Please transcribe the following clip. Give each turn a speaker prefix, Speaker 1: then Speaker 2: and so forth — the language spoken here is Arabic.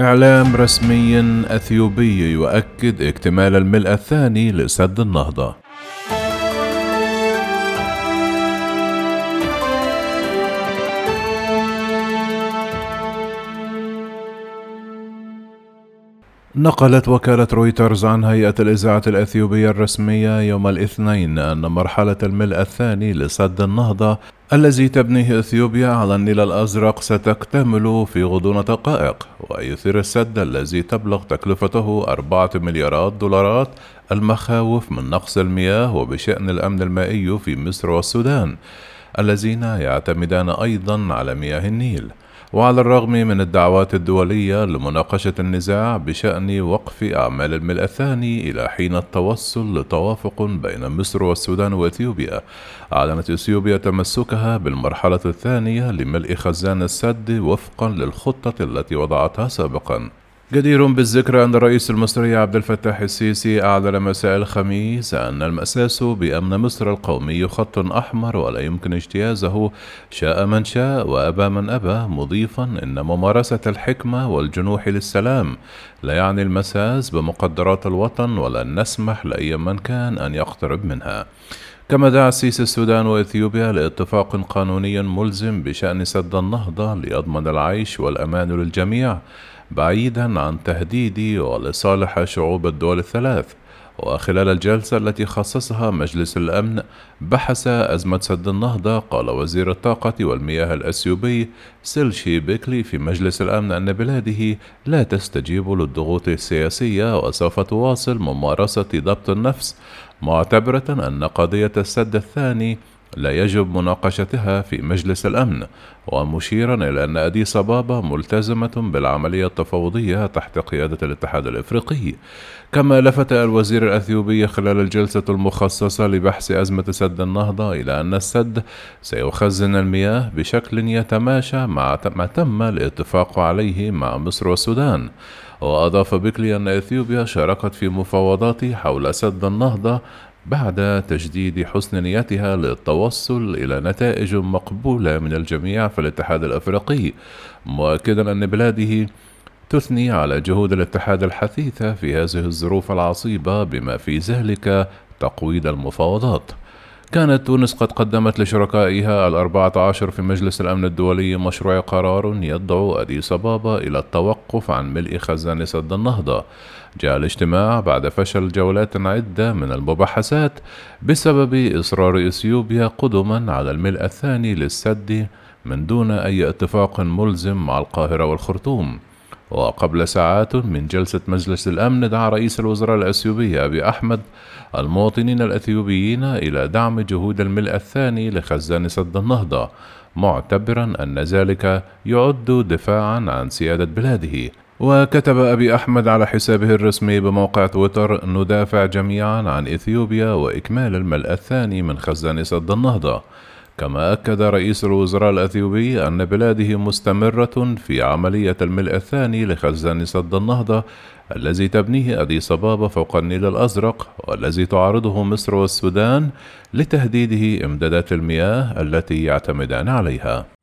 Speaker 1: إعلام رسمي أثيوبي يؤكد اكتمال الملء الثاني لسد النهضة. نقلت وكالة رويترز عن هيئة الإذاعة الأثيوبية الرسمية يوم الاثنين أن مرحلة الملء الثاني لسد النهضة الذي تبنيه إثيوبيا على النيل الأزرق ستكتمل في غضون دقائق ويثير السد الذي تبلغ تكلفته أربعة مليارات دولارات المخاوف من نقص المياه وبشأن الأمن المائي في مصر والسودان الذين يعتمدان أيضا على مياه النيل. وعلى الرغم من الدعوات الدولية لمناقشة النزاع بشأن وقف أعمال الملء الثاني إلى حين التوصل لتوافق بين مصر والسودان وإثيوبيا أعلنت إثيوبيا تمسكها بالمرحلة الثانية لملء خزان السد وفقا للخطة التي وضعتها سابقا. جدير بالذكر أن الرئيس المصري عبد الفتاح السيسي أعلن مساء الخميس أن المأساس بأمن مصر القومي خط أحمر ولا يمكن اجتيازه. شاء من شاء وأبى من أبى مضيفا أن ممارسة الحكمة والجنوح للسلام لا يعني المساس بمقدرات الوطن ولن نسمح لأي من كان أن يقترب منها. كما دعا السيسي السودان وإثيوبيا لاتفاق قانوني ملزم بشأن سد النهضة ليضمن العيش والأمان للجميع. بعيدا عن تهديد ولصالح شعوب الدول الثلاث. وخلال الجلسة التي خصصها مجلس الأمن بحث أزمة سد النهضة قال وزير الطاقة والمياه الأثيوبي سيلشي بيكلي في مجلس الأمن أن بلاده لا تستجيب للضغوط السياسية وسوف تواصل ممارسة ضبط النفس معتبرة أن قضية السد الثاني لا يجب مناقشتها في مجلس الأمن ومشيرا إلى أن أديس أبابا ملتزمة بالعملية التفاوضية تحت قيادة الاتحاد الإفريقي. كما لفت الوزير الأثيوبي خلال الجلسة المخصصة لبحث أزمة سد النهضة إلى أن السد سيخزن المياه بشكل يتماشى مع ما تم الاتفاق عليه مع مصر والسودان. وأضاف بيكلي أن إثيوبيا شاركت في مفاوضات حول سد النهضة بعد تجديد حسن نيتها للتوصل إلى نتائج مقبولة من الجميع في الاتحاد الأفريقي مؤكدا أن بلاده تثني على جهود الاتحاد الحثيثة في هذه الظروف العصيبة بما في ذلك تقويض المفاوضات. كانت تونس قد قدمت لشركائها الأربعة عشر في مجلس الأمن الدولي مشروع قرار يدعو أديس أبابا إلى التوقف عن ملء خزان سد النهضة. جاء الاجتماع بعد فشل جولات عدة من المباحثات بسبب إصرار إثيوبيا قدما على الملء الثاني للسد من دون أي اتفاق ملزم مع القاهرة والخرطوم. وقبل ساعات من جلسة مجلس الأمن دعا رئيس الوزراء الأثيوبي أبي أحمد المواطنين الأثيوبيين إلى دعم جهود الملء الثاني لخزان سد النهضة معتبرا أن ذلك يعد دفاعا عن سيادة بلاده. وكتب أبي أحمد على حسابه الرسمي بموقع تويتر ندافع جميعا عن إثيوبيا وإكمال الملء الثاني من خزان سد النهضة كما أكد رئيس الوزراء الأثيوبي أن بلاده مستمرة في عملية الملء الثاني لخزان سد النهضة الذي تبنيه أديس أبابا فوق النيل الأزرق والذي تعارضه مصر والسودان لتهديده إمدادات المياه التي يعتمدان عليها.